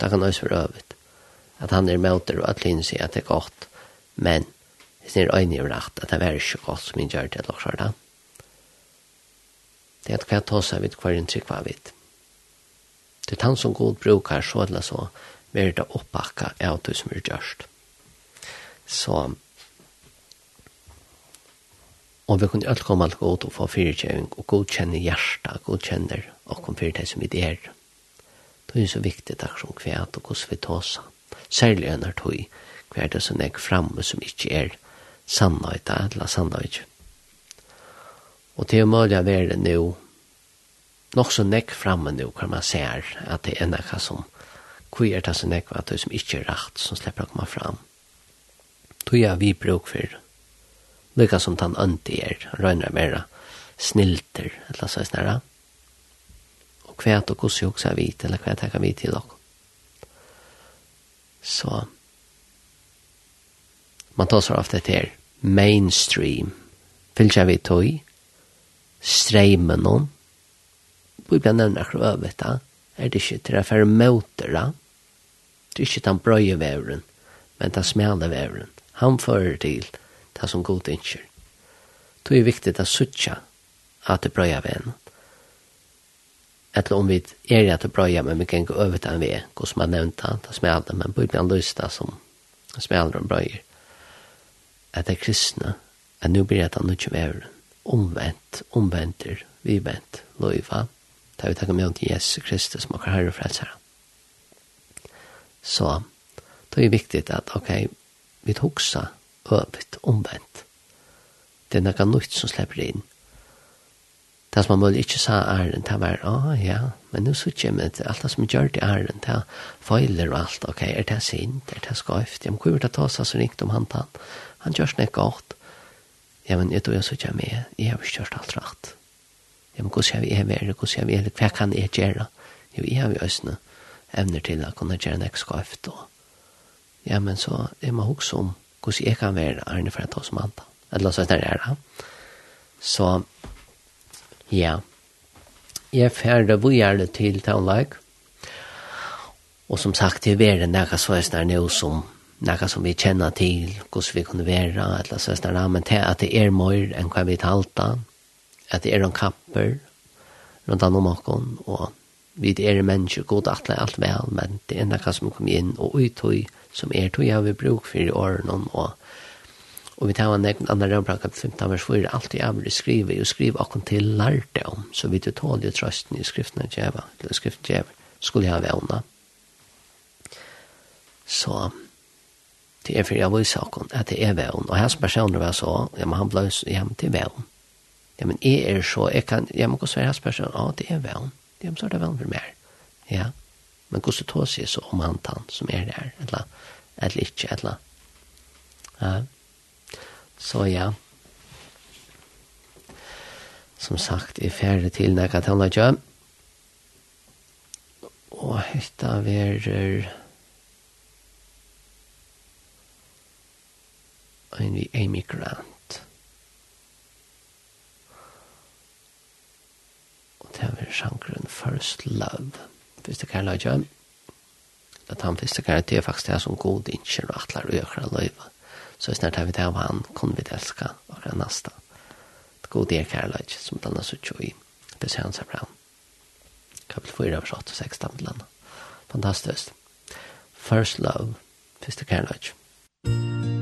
Det kan også være øvet. At han er med og at linn sier at det er godt, men hvis det er øyne er rett, at det er ikke godt som jeg gjør det, eller så er det. Det er at hva tar seg vidt, hver en trykk hva vidt. Det er han som god brukar, så eller så, vil det oppakka av det som er gjørst. Så, Og vi kunne alt komme alt godt og få fyrtjøving og godkjenne hjertet, godkjenne og kom fyrtjøving som vi er. Det er så viktig takk som kvæt og hvordan vi tåsa. Særlig enn er tog hver det som er framme som ikke er sannhøyta, eller sannhøyta. Og til å måle å være nå, nok så nekk framme nå, hva man ser, at det er noe som, hvor er det som nekk, at det som ikke er rett, som slipper å komme fram. Tog jeg vi bruk for Lika som han ønti er, røyner mera snilter, eller så snarra. Og kvæt og också är vit, eller kvæt kan vi till och. Så, man tar så ofte etter mainstream, fylgja vi tog, streimen noen, Vi blir akkurat øvet da, er det ikke til å fære møter da, det er ikke den brøye vevren, men den smale vevren. Han fører til det som god innskjer. Det er viktig å suttje at det brøyer ved henne. Etter om vi er at det brøyer, men vi kan gå over til en ved, hva som er nevnt han, det smelter, men bør man lyst det som smelter og brøyer. At det er kristne, at nå blir det noe som er omvendt, omventer, vivent, loiva, det er vi takker med om til Jesus Kristus, som akkurat herre frelser Så, det er viktig at, ok, vi tok øvigt omvendt. Det er noe nytt som slipper inn. Det som man måtte ikke sa æren, det var, ah ja, men nå sier jeg med alt det som gjør det æren, det er feiler og alt, ok, er det sint, er det skøyft, ja, men hvor er det ta seg så ringt om han tann? Han gjør snakk godt. Ja, men jeg tror jeg sier med, jeg, har ikke gjort alt rett. Ja, men hvordan skal vi er være, hvordan skal vi er, hva kan jeg gjøre? Jo, jeg har jo øsne evner til å kunne gjøre nekk skøyft, og ja, men så, jeg må huske om, hvordan jeg kan være Arne for ta som mandag. Eller så er det her. Så, ja. Jeg færre bojerde til Townlike. Og som sagt, det er noe så er det noe som några som vi känner till, hur vi kunde vara, eller så där, men det att det är mer än vad vi talta, att det är en kapper runt om och och vi er mennesker, god atle alt vel, men det er noe som kommer inn og ut høy, som er tog jeg vil bruke for i årene, og, og vi tar en egen annen rømbra kap 15 vers 4, alt jeg vil skrive, og skrive akkurat til lærte om, så vi til tål i trøsten i skriftene djeva, eller skriften djeva, skulle jeg vevna. Så det er for jeg vil saken at det er vevn, og hans personer var så, ja, men han ble hjem til vevn. Ja, men jeg er så, jeg kan, jeg må gå så hans personer, ja, det er vevn ja, så er det vel for mer. Ja, men hvordan tog seg så om han tann som er der, eller, eller ikke, eller. Ja. Så ja, som sagt, er ferdig til når jeg kan ta Og hette verer en vi Amy Grant. det er sjankeren First Love. Hvis det kan lage, at han fyrste kan det er faktisk det som god innkjør og atler og gjør løyve. Så snart har vi det av han, kunne vi delske og det neste. Det god er kærløyja, som denne så tjo i, det ser han seg bra. Kapitel 4, vers 8 og 6, damtlandet. Fantastisk. First Love, fyrste kærløyja. Musik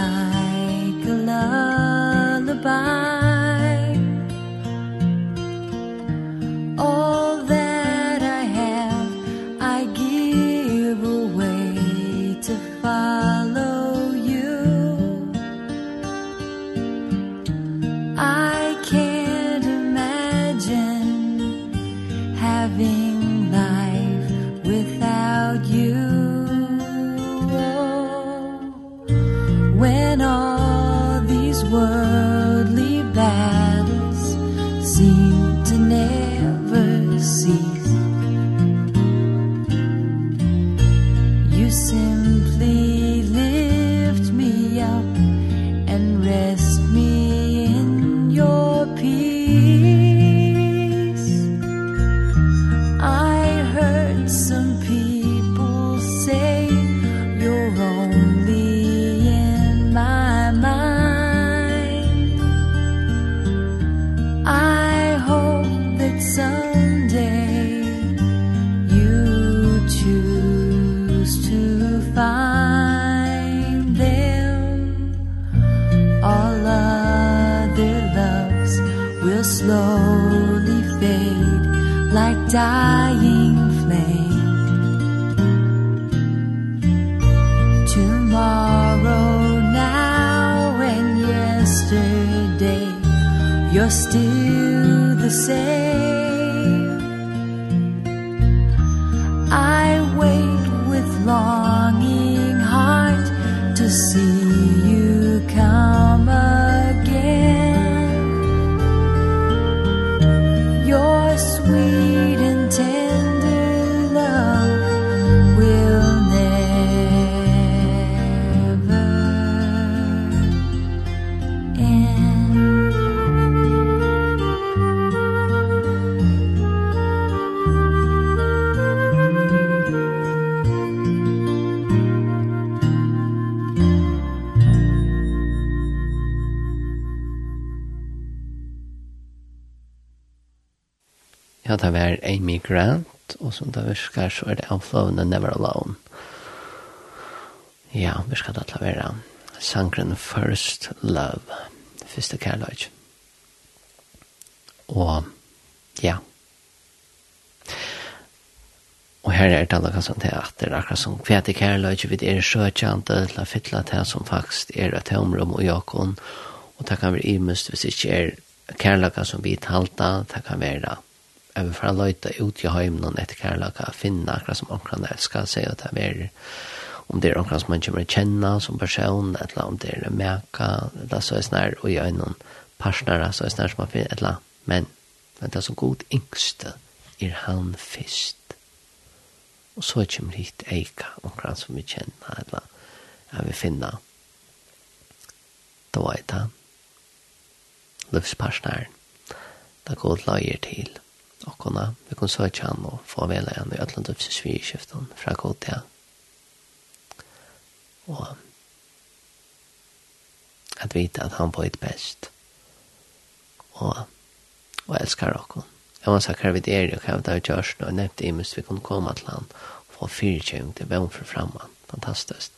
来 ja, det var Amy Grant, og som det virker så er det Outlaw and Never Alone. Ja, vi skal da være sangren First Love, første kærløy. Og ja, Og her er det alle kanskje til at det er akkurat som kvete i kærløy, vi er søkjante til å fytle til som faktisk er et tomrum og jakon, og det kan være imest hvis det ikke er kærløy som vi talte, det kan være jeg vil fra løyta ut i heimen etter kærlaka, finne akkurat som omkran elskar seg, og det er om det er omkran som man kommer kjenne som person, eller om det er meka, eller så er snar, og jeg er noen partnere, så er snar som man finner, eller men, men det er så god yngste, er han fyrst. Og så kommer hit eika, omkran som vi kjenner eller jeg vil finne, da er det han, Det er går lager til, og og kunne, vi kunne søke han og få vele han i Øtland opp til svirskiften fra god til. Og at vite at han bøyt best og, og elskar okken. Jeg må sagt hva vi er og hva vi har kjørsen og nevnte i mest vi kunne komme til han og få fyrtjøng til hvem for fremman. Fantastisk.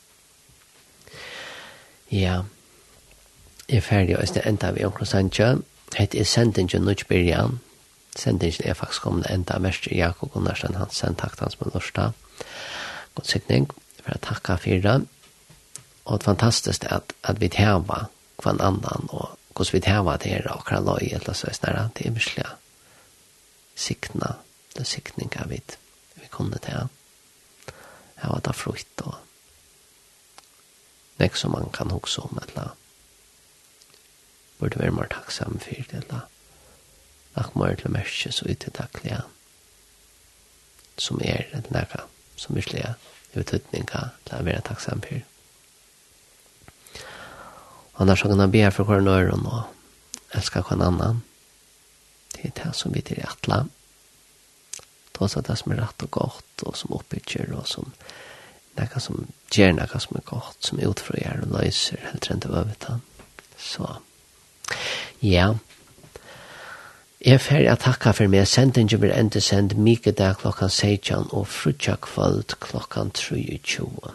Ja, jeg er ferdig og jeg enda vi omkring Sancho. Hette er sendingen nødt byrjan Sendingen er faktisk kommet enda mest i Jakob Gunnarsen Hansen, takk til hans med Lorstad. God sikning, for jeg takker for det. Og det fantastiske er at, at vi tjener hver annan, og hvordan vi tjener det her, og hva løy, eller så er det er mye sikna, det sikning vi, vi kunne til. Jeg var da frukt, og nek som man kan huske om, eller burde være mer takksam for det, eller akkmar til merke så ut til takkelige som er et nære som virkelig er i betydninga til å være takksam for. Og når så kan han be for hver nøyren og elsker hver annan. Det er det som vi til atla ta oss det som er rett og godt og som oppbygger og som nekka som gjør nekka som er godt som utfra gjør og løser helt rent av øvita så ja Jeg er ferdig å takke for meg. Sendingen blir enda sendt mye dag klokken 16 og frutja kvöld klokken 23.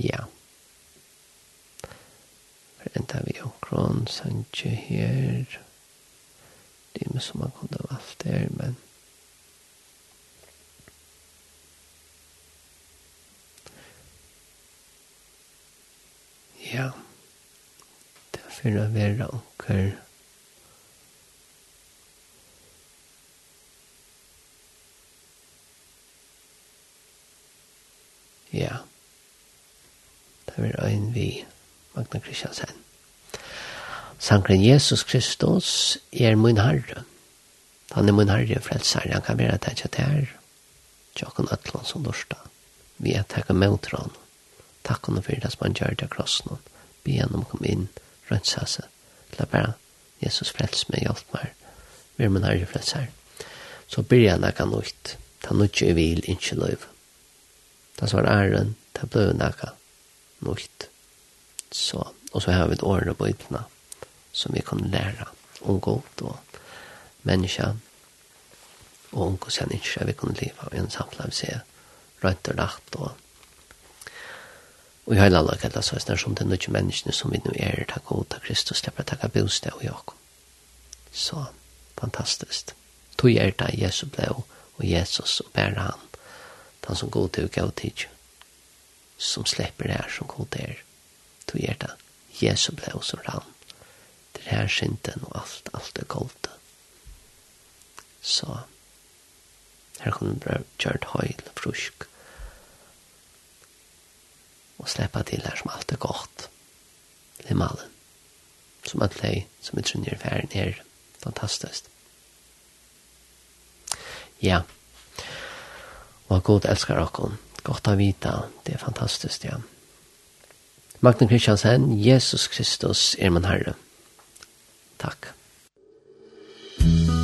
Ja. For enda vi omkron sanje her. Det er med som man kunne valgt der, men... Ja. Det er for å være anker. Ja Ja. Det er en vi Magna Kristiansen. Sankren Jesus Kristus er min herre. Han er min herre frelsar. Han kan være det til her. Tjokken Øtland som dorsta. Vi er takk og møter han. Takk honom for det som han gjør det krossen. Be han om å komme inn, rundt seg. seg. La bare Jesus frels meg, hjelp meg. Vi er min herre frelsar. Så blir han ikke nøyt. Ta noe i vil ikke løyve. Da så var æren, det ble nekka nøyt. Så, og så har vi et årene på ytna, som vi kan lære om godt og menneska, og om hvordan ikke vi kan leve i en samtale vi ser rødt og rett og i hele laget, kallet så er som det nødvendige menneskene som vi nå er til god av Kristus slipper å takke bostad og Jakob. Så fantastisk. Tog er det Jesu og Jesus og bære han han som god til gav tid, som slipper det her som god er, to hjertet, Jesu blå som rann, det her synden og alt, alt er goldt. Så, her kunne han bare kjørt høyl, frusk, og sleppa til her som alt er godt, malen. som at lei, som vi tror nere ferden her, fantastisk. Ja, yeah. Og god elskar okkom. Godt å vita. Det er fantastisk, ja. Magne Kristiansen, Jesus Kristus er min Herre. Takk. Takk.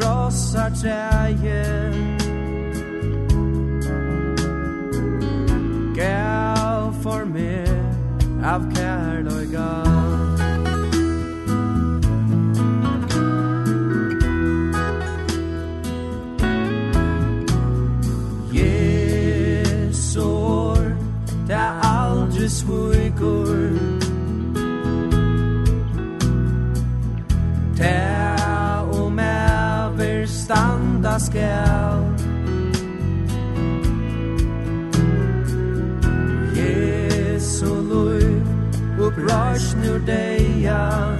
krossar træje Gav for meg av kärlek rush new day ya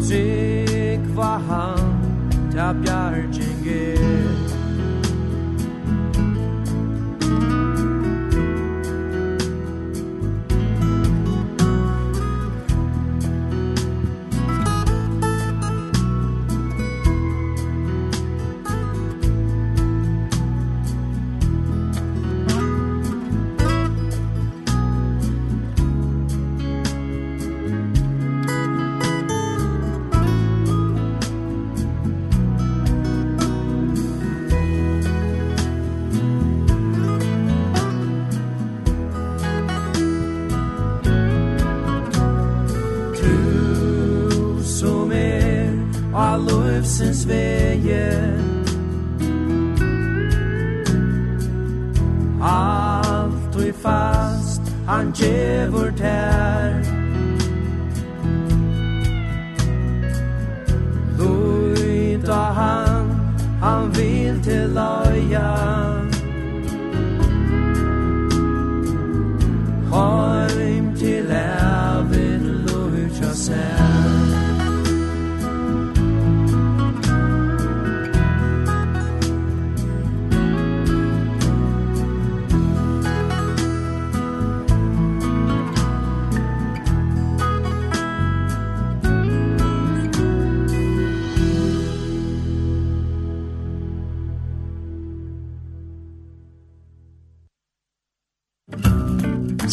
Sig var han ta bjargi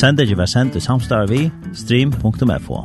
Sender ikke var sendt i samstarve samstarvi stream.fo.